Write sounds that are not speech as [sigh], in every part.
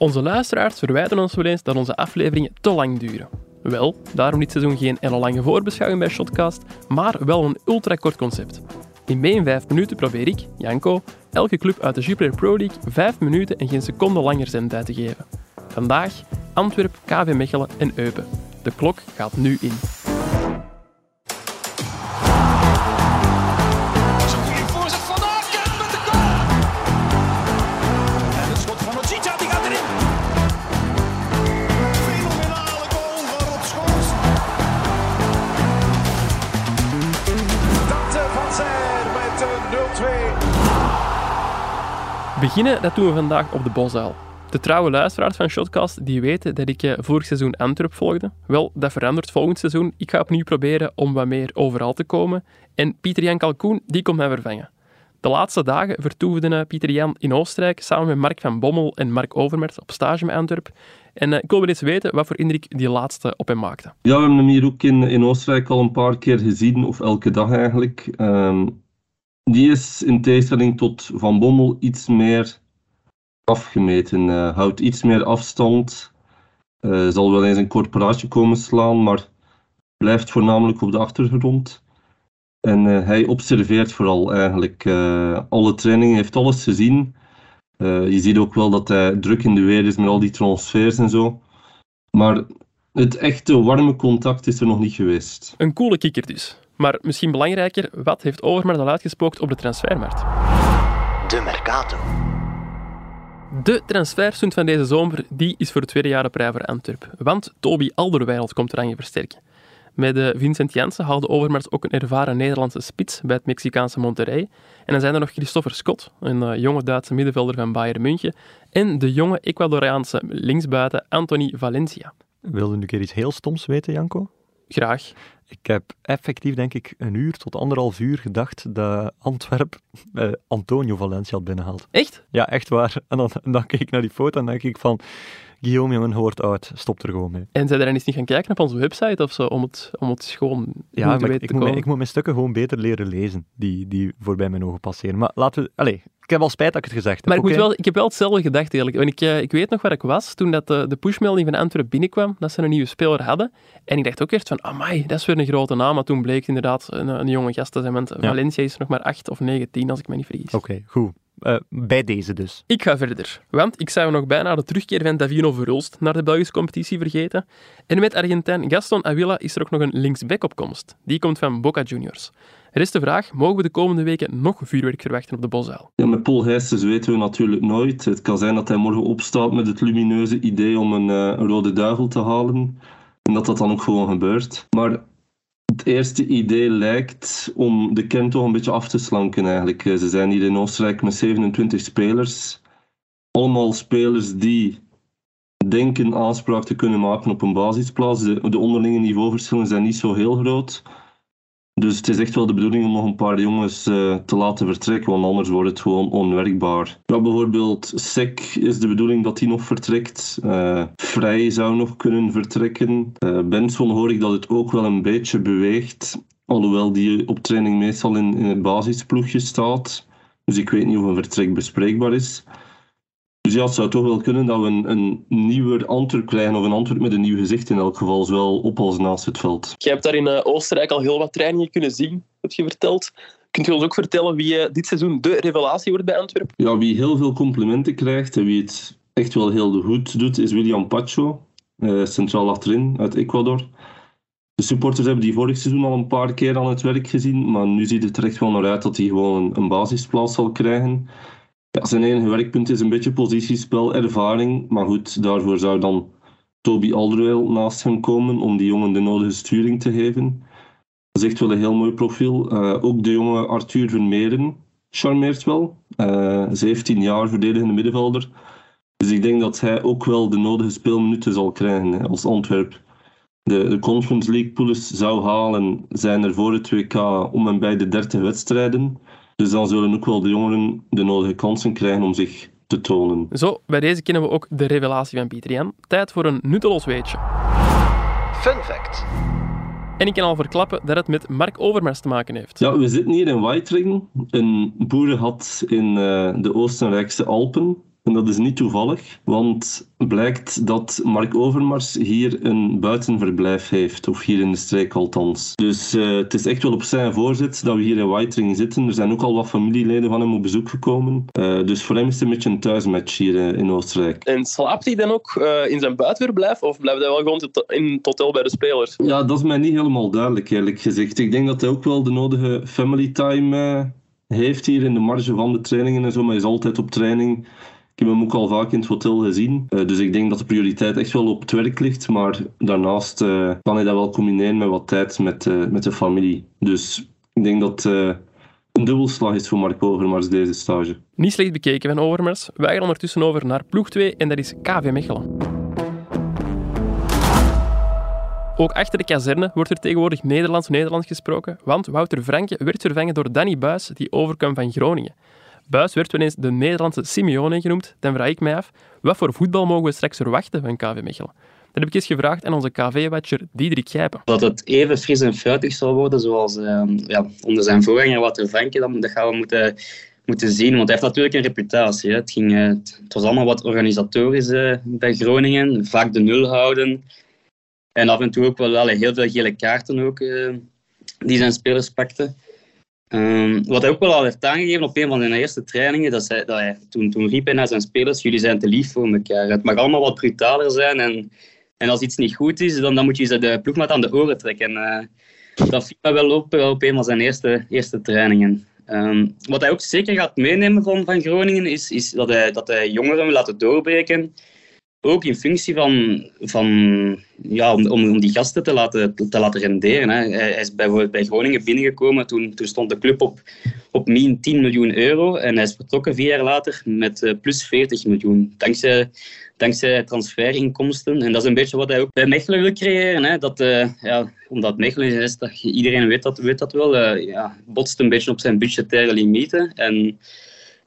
Onze luisteraars verwijten ons wel eens dat onze afleveringen te lang duren. Wel, daarom dit seizoen geen lange voorbeschouwing bij Shotcast, maar wel een ultrakort concept. In mee in 5 minuten probeer ik, Janko, elke club uit de Jupiler Pro League 5 minuten en geen seconde langer zendtijd te geven. Vandaag Antwerp, KV Mechelen en Eupen. De klok gaat nu in. Beginnen, dat doen we vandaag op de Bosuil. De trouwe luisteraars van Shotcast die weten dat ik eh, vorig seizoen Antwerp volgde. Wel, dat verandert volgend seizoen. Ik ga opnieuw proberen om wat meer overal te komen. En Pieter-Jan Kalkoen, die komt mij vervangen. De laatste dagen vertoefden eh, Pieter-Jan in Oostenrijk samen met Mark van Bommel en Mark Overmars op stage met Antwerp. En eh, ik wil wel eens weten wat voor indruk die laatste op hem maakte. Ja, we hebben hem hier ook in, in Oostenrijk al een paar keer gezien, of elke dag eigenlijk. Ehm, die is in tegenstelling tot Van Bommel iets meer afgemeten, eh, houdt iets meer afstand, eh, zal wel eens een kort praatje komen slaan, maar blijft voornamelijk op de achtergrond. En eh, hij observeert vooral eigenlijk alle trainingen, heeft alles gezien. Je ziet ook wel dat hij druk in de weer is met al die transfers en zo. Maar het echte warme contact is er nog niet geweest. Een coole kikker dus. Maar misschien belangrijker, wat heeft Overmars al uitgespookt op de transfermarkt? De Mercato. De transferstunt van deze zomer die is voor het tweede jaar op rij voor Antwerp. Want Toby Alderweireld komt eraan versterken. Met de Vincent Janssen haalde Overmars ook een ervaren Nederlandse spits bij het Mexicaanse Monterrey. En dan zijn er nog Christopher Scott, een eh, jonge Duitse middenvelder van Bayern München. En de jonge Ecuadoriaanse linksbuiten Anthony Valencia. Wilde nu een keer iets heel stoms weten, Janko? Graag. Ik heb effectief, denk ik, een uur tot anderhalf uur gedacht dat Antwerp eh, Antonio Valencia had. Echt? Ja, echt waar. En dan, dan keek ik naar die foto en denk ik van... Guillaume, jongen, hoort uit. Stop er gewoon mee. En zij er dan eens niet gaan kijken op onze website of zo, om het, om het gewoon Ja, te maar weten ik, te moet, mijn- ik moet mijn stukken gewoon beter leren lezen, die, die voorbij mijn ogen passeren. Maar laten we... Allee, ik heb al spijt dat ik het gezegd heb. Maar ik, moet wel, ik heb wel hetzelfde gedacht eigenlijk. Want ik, eh, ik weet nog waar ik was toen dat de, de pushmelding van Antwerp binnenkwam, dat ze een nieuwe speler hadden. En ik dacht ook eerst van, amai, dat is weer een grote naam. Maar toen bleek het inderdaad een, een jonge gast te zijn. Want Valencia is nog maar 8 of 9, 10, als ik me niet vergis. Oké, goed. Eh, bij deze dus. Ik ga verder. Want ik zou nog bijna de terugkeer van Davino Verhulst naar de Belgische competitie vergeten. En met Argentijn Gaston Avila is er ook nog een linksback op komst. Die komt van Boca Juniors. Er is de vraag, mogen we de komende weken nog vuurwerk verwachten op de Bosuil? Ja, met Paul Heijsters weten we natuurlijk nooit. Het kan zijn dat hij morgen opstaat met het lumineuze idee om een, eh, een rode duivel te halen. En dat dat dan ook gewoon gebeurt. Maar het eerste idee lijkt om de kern toch een beetje af te slanken eigenlijk. Eh, Ze zijn hier in Oostenrijk met 27 spelers. Allemaal spelers die denken aanspraak te kunnen maken op een basisplaats. De, de onderlinge niveauverschillen zijn niet zo heel groot. Dus het is echt wel de bedoeling om nog een paar jongens eh, te laten vertrekken, want anders wordt het gewoon onwerkbaar. Bijvoorbeeld Sek is de bedoeling dat hij nog vertrekt. Vrij zou nog kunnen vertrekken. Eh Benson hoor ik dat het ook wel een beetje beweegt, alhoewel die op training meestal in, in het basisploegje staat. Dus ik weet niet of een vertrek bespreekbaar is. Dus ja, het zou toch wel kunnen dat we een, een nieuwer Antwerp krijgen, of een Antwerp met een nieuw gezicht in elk geval, zowel op als naast het veld. Je hebt daar in eh, Oostenrijk al heel wat trainingen kunnen zien, heb je verteld. Kunt je ons ook vertellen wie eh, dit seizoen de revelatie wordt bij Antwerpen? Ja, wie heel veel complimenten krijgt en wie het echt wel heel goed doet, is William Pacho, eh, centraal achterin uit Ecuador. De supporters hebben die vorig seizoen al een paar keer aan het werk gezien, maar nu ziet het er echt wel naar uit dat hij gewoon een basisplaats zal krijgen. Ja, zijn enige werkpunt is een beetje positiespel, ervaring, maar goed, daarvoor zou dan Toby Alderweireld naast hem komen om die jongen de nodige sturing te geven. Dat is echt wel een heel mooi profiel. Eh, ook de jonge Arthur Vermeeren charmeert wel. Eh 17 jaar verdedigende middenvelder. Dus ik denk dat hij ook wel de nodige speelminuten zal krijgen hè, als Antwerp. De, de Conference League poules zou halen, zijn er voor het WK om en bij de 30 wedstrijden. Dus dan zullen ook wel de jongeren de nodige kansen krijgen om zich te tonen. Zo, bij deze kennen we ook de revelatie van Pieter Jan. Tijd voor een nutteloos weetje. Fun fact. En ik kan al verklappen dat het met Mark Overmars te maken heeft. Ja, we zitten hier in Weitringen, een boerenhad in eh, de Oostenrijkse Alpen. En dat is niet toevallig, want blijkt dat Mark Overmars hier een buitenverblijf heeft, of hier in de streek althans. Dus uh, het is echt wel op zijn voorzet dat we hier in Whitering zitten. Er zijn ook al wat familieleden van hem op bezoek gekomen. Uh, dus voor hem is het een beetje een thuismatch hier uh, in Oostenrijk. En slaapt hij dan ook in zijn buitenverblijf, of blijft hij wel gewoon in het hotel bij de spelers? Ja, dat is mij niet helemaal duidelijk, eerlijk gezegd. Ik denk dat hij ook wel de nodige family time heeft hier in de marge van de trainingen en zo, maar hij is altijd op training. Heb hem ook al vaak in het hotel gezien. Uh, dus ik denk dat de prioriteit echt wel op het werk ligt. Maar daarnaast uh, kan hij dat wel combineren met wat tijd met, uh, met de familie. Dus ik denk dat een dubbelslag is voor Mark Overmars deze stage. Niet slecht bekeken van Overmars. Wij gaan ondertussen over naar ploeg 2 en dat is KV Mechelen. Ook achter de kazerne wordt er tegenwoordig Nederlands-Nederlands gesproken, want Wouter Franke werd vervangen door Danny Buis, die overkwam van Groningen. Buis werd wel eens de Nederlandse Simeone genoemd. Dan vraag ik mij af, wat voor voetbal mogen we straks verwachten van KV Mechelen? Dat heb ik eens gevraagd aan onze KV-watcher Diederik Gijpen. Dat het even fris en fruitig zal worden zoals uh, ja, onder zijn voorganger Wouter Franke, dat gaan we moeten, moeten zien. Want hij heeft natuurlijk een reputatie. Het, ging, uh, het was allemaal wat organisatorisch uh, bij Groningen. Vaak de nul houden. En af en toe ook wel heel veel gele kaarten ook, uh, die zijn spelers pakten. Um, wat hij ook wel al heeft aangegeven op een van zijn eerste trainingen, dat, hij, dat toen, toen riep hij naar zijn spelers, jullie zijn te lief voor elkaar. Het mag allemaal wat brutaler zijn en, en als iets niet goed is, dan, dan moet je ze de ploegmaat aan de oren trekken. En, uh, dat viel me wel op op een van zijn eerste, eerste trainingen. Um, wat hij ook zeker gaat meenemen van, van Groningen, is, is dat, hij, dat hij jongeren wil laten doorbreken ook in functie van, van ja, om, om die gasten te laten, te laten renderen. Hè. Hij is bijvoorbeeld bij Groningen binnengekomen, toen, toen stond de club op, op min 10 miljoen euro en hij is vertrokken vier jaar later met uh, plus 40 miljoen, dankzij, dankzij transferinkomsten. En dat is een beetje wat hij ook bij Mechelen wil creëren. Hè. Dat, uh, ja, omdat Mechelen is, dat, iedereen weet dat, weet dat wel, uh, ja, botst een beetje op zijn budgettaire limieten. En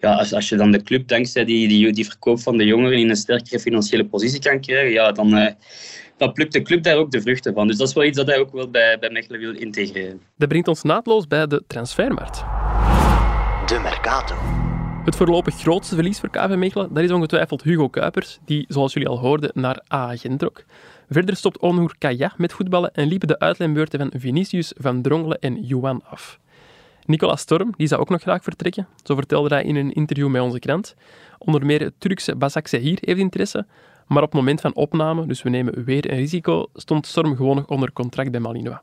ja, als, als je dan de club dankzij die, die, die verkoop van de jongeren in een sterkere financiële positie kan krijgen, ja, dan, uh, dan plukt de club daar ook de vruchten van. Dus dat is wel iets dat hij ook wel bij, bij Mechelen wil integreren. Dat brengt ons naadloos bij de transfermarkt. De Mercato. Het voorlopig grootste verlies voor KV Mechelen, dat is ongetwijfeld Hugo Kuipers, die, zoals jullie al hoorden, naar AA Gent trok. Verder stopt Onur Kaya met voetballen en liepen de uitleenbeurten van Vinicius, Van Drongelen en Juan af. Nicolas Storm die zou ook nog graag vertrekken. Zo vertelde hij in een interview met onze krant. Onder meer het Turkse Basak Sehir heeft interesse. Maar op het moment van opname, dus we nemen weer een risico, stond Storm gewoon nog onder contract bij Malinois.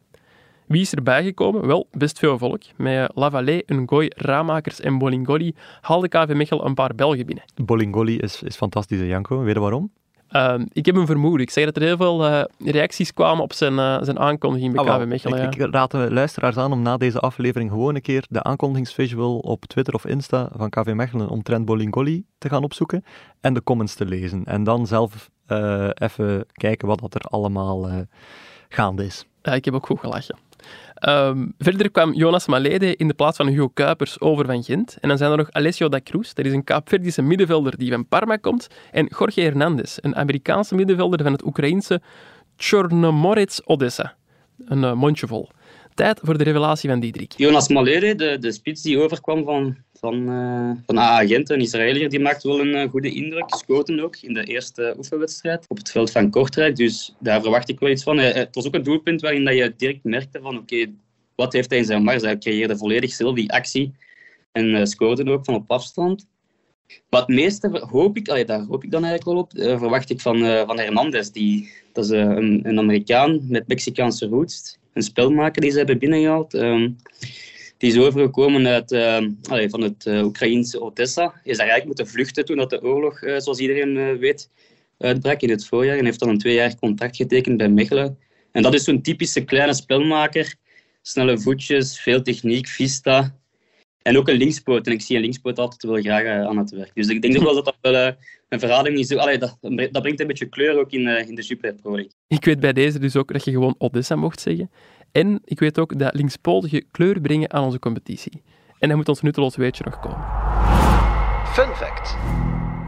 Wie is erbij gekomen? Wel, best veel volk. Met Lavallee, Ngoy, Ramakers en Bolingoli haalde KV Mechelen een paar Belgen binnen. Bolingoli is, is fantastisch, Janko. Weet je waarom? Uh, ik heb een vermoeden. Ik zeg dat er heel veel uh, reacties kwamen op zijn, uh, zijn aankondiging bij ah, KV Mechelen. Ik, ik, raad de luisteraars aan om na deze aflevering gewoon een keer de aankondigingsvisual op Twitter of Insta van KV Mechelen omtrent Bolingoli te gaan opzoeken en de comments te lezen. En dan zelf eh, even kijken wat dat er allemaal gaande is. Ja, ik heb ook goed gelachen. Um, verder kwam Jonas Malede in de plaats van Hugo Kuipers over van Gent. En dan zijn er nog Alessio da Cruz, dat is een Kaapverdische middenvelder die van Parma komt. En Jorge Hernandez, een Amerikaanse middenvelder van het Oekraïense Chornomorets Odessa. Een uh, mondje vol. Tijd voor de revelatie van Diedrik. Jonas Malede, de, de spits die overkwam van, van, uh, van AA Gent, een Israëliër, die maakt wel een uh, goede indruk. Scoten ook in de eerste oefenwedstrijd op het veld van Kortrijk. Dus daar verwacht ik wel iets van. Het was ook een doelpunt waarin dat je direct merkte van oké, wat heeft hij in zijn mars? Hij creëerde volledig zelf die actie en uh, scoorde ook van op afstand. Maar het meeste hoop ik, daar hoop ik dan eigenlijk wel op, verwacht ik van, van Hernandez. Die, dat is een, een Amerikaan met Mexicaanse roots. Een spelmaker die ze hebben binnengehaald. Um, die is overgekomen uit, allee, van het Oekraïense Odessa. Is daar eigenlijk moeten vluchten toen dat de oorlog, zoals iedereen weet, uitbrak in het voorjaar. En heeft dan een tweejarig contract getekend bij Mechelen. En dat is zo'n typische kleine spelmaker snelle voetjes, veel techniek, vista. En ook een linkspoot. En ik zie een linkspoot altijd wel graag eh, aan het werk. Dus ik denk ook wel dat dat wel een verhouding is. Allee, dat, dat brengt een beetje kleur ook in, uh, in de Super Pro League. Ik weet bij deze dus ook dat je gewoon Odessa mocht zeggen. En ik weet ook dat linkspotige kleur brengen aan onze competitie. En dan moet ons nutteloos weetje nog komen. Fun fact.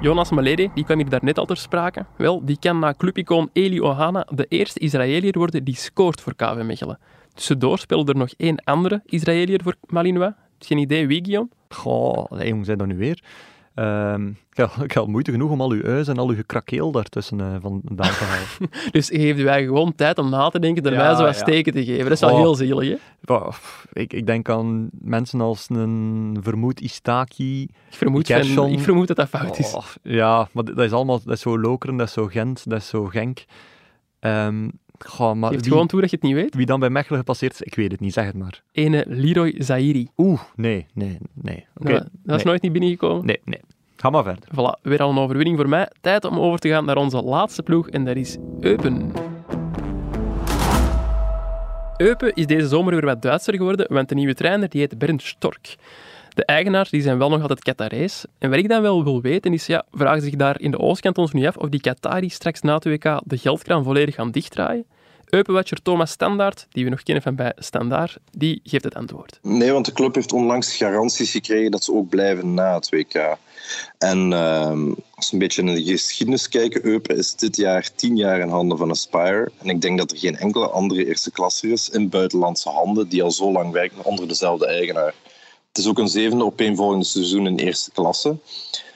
Jonas Malede, die kwam hier daarnet al ter sprake. Wel, die kan na clubicoon Eli Ohana de eerste Israëliër worden die scoort voor KV Mechelen. Tussendoor speelde er nog één andere Israëliër voor Malinois. Geen idee wie, Guillaume? Goh, hoe zijn dat nu weer? Ehm, ik, had, ik had moeite genoeg om al uw uis en al uw gekrakeel daartussen eh, vandaan te halen. [laughs] Dus je geeft eigen gewoon tijd om na te denken, daarbij Ja, zo wat ja. steken te geven. Dat is wel Oh. heel zielig, hè? Ik, ik denk aan mensen als een vermoed Istaki. Ik vermoed, van- ik vermoed dat dat fout is. Oh, ja, maar dat is allemaal dat is zo Lokeren, dat is zo Gent, dat is zo Genk. Ehm goh, maar Geef wie, gewoon toe dat je het niet weet. wie dan bij Mechelen gepasseerd is, ik weet het niet, zeg het maar. Ene Leroy Zairi. Oeh, nee, nee, nee. Oké, dat, is nooit niet binnengekomen. Nee, nee. Ga maar verder. Voilà, weer al een overwinning voor mij. Tijd om over te gaan naar onze laatste ploeg en dat is Eupen. Eupen is deze zomer weer wat Duitser geworden, want de nieuwe trainer die heet Bernd Stork. De eigenaars die zijn wel nog altijd Qatarees. En wat ik dan wel wil weten is, ja, vragen zich daar in de Oostkant ons nu af of die Qataris straks na het WK de geldkraan volledig gaan dichtdraaien. Eupenwatcher Thomas Standaard, die we nog kennen van bij Standaard, die geeft het antwoord. Nee, want de club heeft onlangs garanties gekregen dat ze ook blijven na het WK. En ehm, als we een beetje naar de geschiedenis kijken, Eupen is dit jaar tien jaar in handen van Aspire. En ik denk dat er geen enkele andere eerste klasser is in buitenlandse handen die al zo lang werkt onder dezelfde eigenaar. Het is ook een zevende opeenvolgende seizoen in eerste klasse.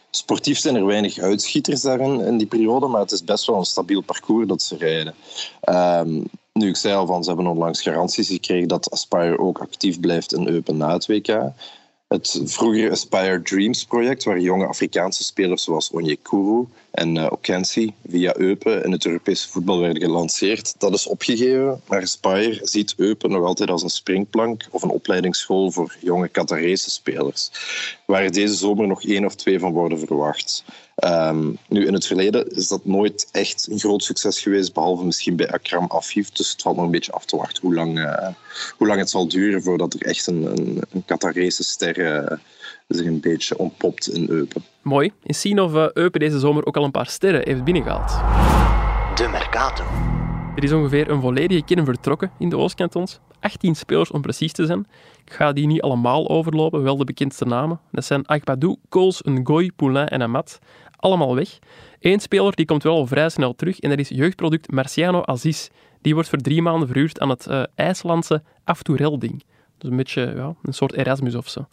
Sportief zijn er weinig uitschieters daarin in die periode, maar het is best wel een stabiel parcours dat ze rijden. Ehm, nu, ik zei al van, ze hebben onlangs garanties gekregen dat Aspire ook actief blijft in Eupen na het WK. Het vroegere Aspire Dreams project, waar jonge Afrikaanse spelers zoals Onyekuru en uh, Okensi via Eupen in het Europese voetbal werden gelanceerd, dat is opgegeven. Maar Aspire ziet Eupen nog altijd als een springplank of een opleidingsschool voor jonge Qatarese spelers, waar deze zomer nog één of twee van worden verwacht. Um, nu, in het verleden is dat nooit echt een groot succes geweest, behalve misschien bij Akram Afif. Dus het valt nog een beetje af te wachten hoe lang, uh, hoe lang het zal duren voordat er echt een, een, een Qatarese ster uh, zich een beetje ontpopt in Eupen. Mooi. En zien of uh, Eupen deze zomer ook al een paar sterren heeft binnengehaald. De Mercato. Er is ongeveer een volledige kern vertrokken in de Oostkantons. 18 spelers om precies te zijn. Ik ga die niet allemaal overlopen, wel de bekendste namen. Dat zijn Akbadou, Kools, Ngoy, Poulain en Amat. Allemaal weg. Eén speler die komt wel vrij snel terug en dat is jeugdproduct Marciano Aziz. Die wordt voor drie maanden verhuurd aan het uh, IJslandse Aftoerelding. Dus een beetje ja, een soort Erasmus of zo.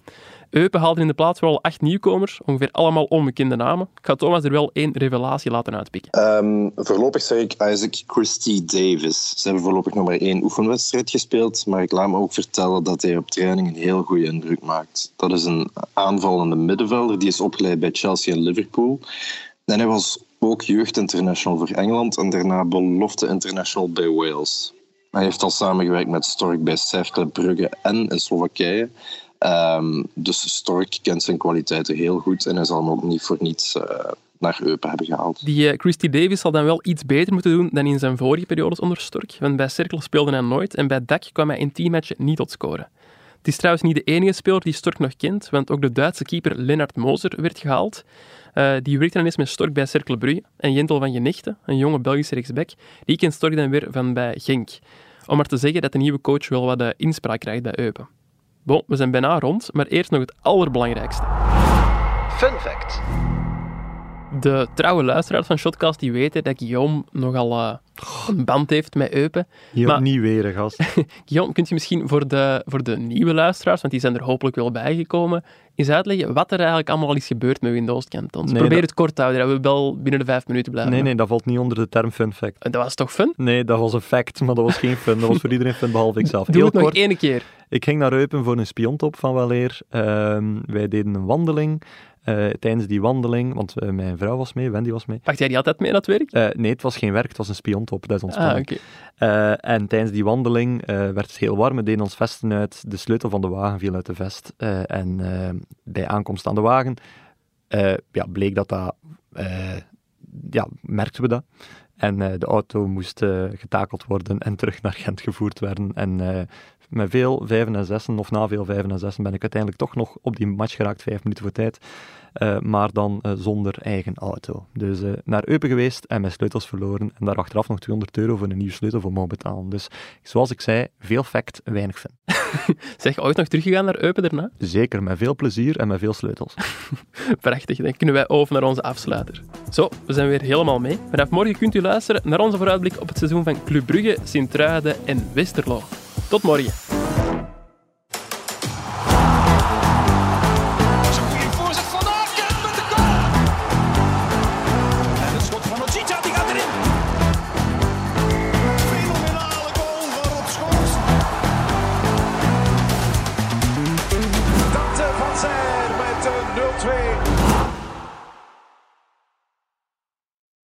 Eupen haalde in de plaats wel acht nieuwkomers, ongeveer allemaal onbekende namen. Ik ga Thomas er wel één revelatie laten uitpikken. Um, voorlopig zeg ik Isaac Christie Davis. Ze hebben voorlopig nog maar één oefenwedstrijd gespeeld, maar ik laat me ook vertellen dat hij op training een heel goede indruk maakt. Dat is een aanvallende middenvelder, die is opgeleid bij Chelsea en Liverpool. En hij was ook jeugdinternational voor Engeland en daarna belofte international bij Wales. Hij heeft al samengewerkt met Stork bij Cercle Brugge en in Slowakije. Um, dus Stork kent zijn kwaliteiten heel goed en hij zal hem ook niet voor niets uh, naar Eupen hebben gehaald. Die uh, Christy Davis zal dan wel iets beter moeten doen dan in zijn vorige periodes onder Stork, want bij Cercle speelde hij nooit en bij DAC kwam hij in teammatchen niet tot scoren. Is trouwens niet de enige speler die Stork nog kent, want ook de Duitse keeper Lennart Moser werd gehaald. Uh, die werkte dan eens met Stork bij Cercle Brugge en Jentel van Genechte, een jonge Belgische rechtsback, die kent Stork dan weer van bij Genk. Om maar te zeggen dat de nieuwe coach wel wat uh, inspraak krijgt bij Eupen. Bon, we zijn bijna rond, maar eerst nog het allerbelangrijkste. Fun fact. De trouwe luisteraars van Shotcast die weten dat Guillaume nogal uh, een band heeft met Eupen. Maar, niet weer, gast. [laughs] Guillaume, kunt je misschien voor de, voor de nieuwe luisteraars, want die zijn er hopelijk wel bijgekomen, eens uitleggen wat er eigenlijk allemaal is gebeurd met Windows Cantons? Nee, Probeer dat... het kort te houden, dat we wel binnen de vijf minuten blijven. Nee, nee, dat valt niet onder de term fun fact. Dat was toch fun? Nee, dat was een fact, maar dat was geen fun. Dat was voor iedereen fun, behalve ikzelf. Doe Heel het nog kort. één keer. Ik ging naar Eupen voor een spiontop van weleer. Um, wij deden een wandeling. Uh, tijdens die wandeling, want uh, mijn vrouw was mee, Wendy was mee. Wacht jij die altijd mee naar het werk? Uh, nee, het was geen werk, het was een spiontop, dat is ontspanning. Ah, okay. en tijdens die wandeling werd het heel warm, we deden ons vesten uit, de sleutel van de wagen viel uit de vest. en bij aankomst aan de wagen ja, bleek dat dat, ja, merkten we dat. En de auto moest getakeld worden en terug naar Gent gevoerd werden. En met veel vijven en zessen, of na veel vijven en zessen, ben ik uiteindelijk toch nog op die match geraakt, vijf minuten voor tijd. Uh, maar dan uh, zonder eigen auto. Dus uh, naar Eupen geweest en mijn sleutels verloren. En daar achteraf nog 200 euro voor een nieuwe sleutel voor mogen betalen. Dus zoals ik zei, veel fact, weinig fun. [laughs] zeg, ooit nog teruggegaan naar Eupen daarna? Zeker, met veel plezier en met veel sleutels. [laughs] Prachtig, dan kunnen wij over naar onze afsluiter. Zo, we zijn weer helemaal mee. Vanaf morgen kunt u luisteren naar onze vooruitblik op het seizoen van Club Brugge, Sint-Truiden en Westerlo. Tot morgen.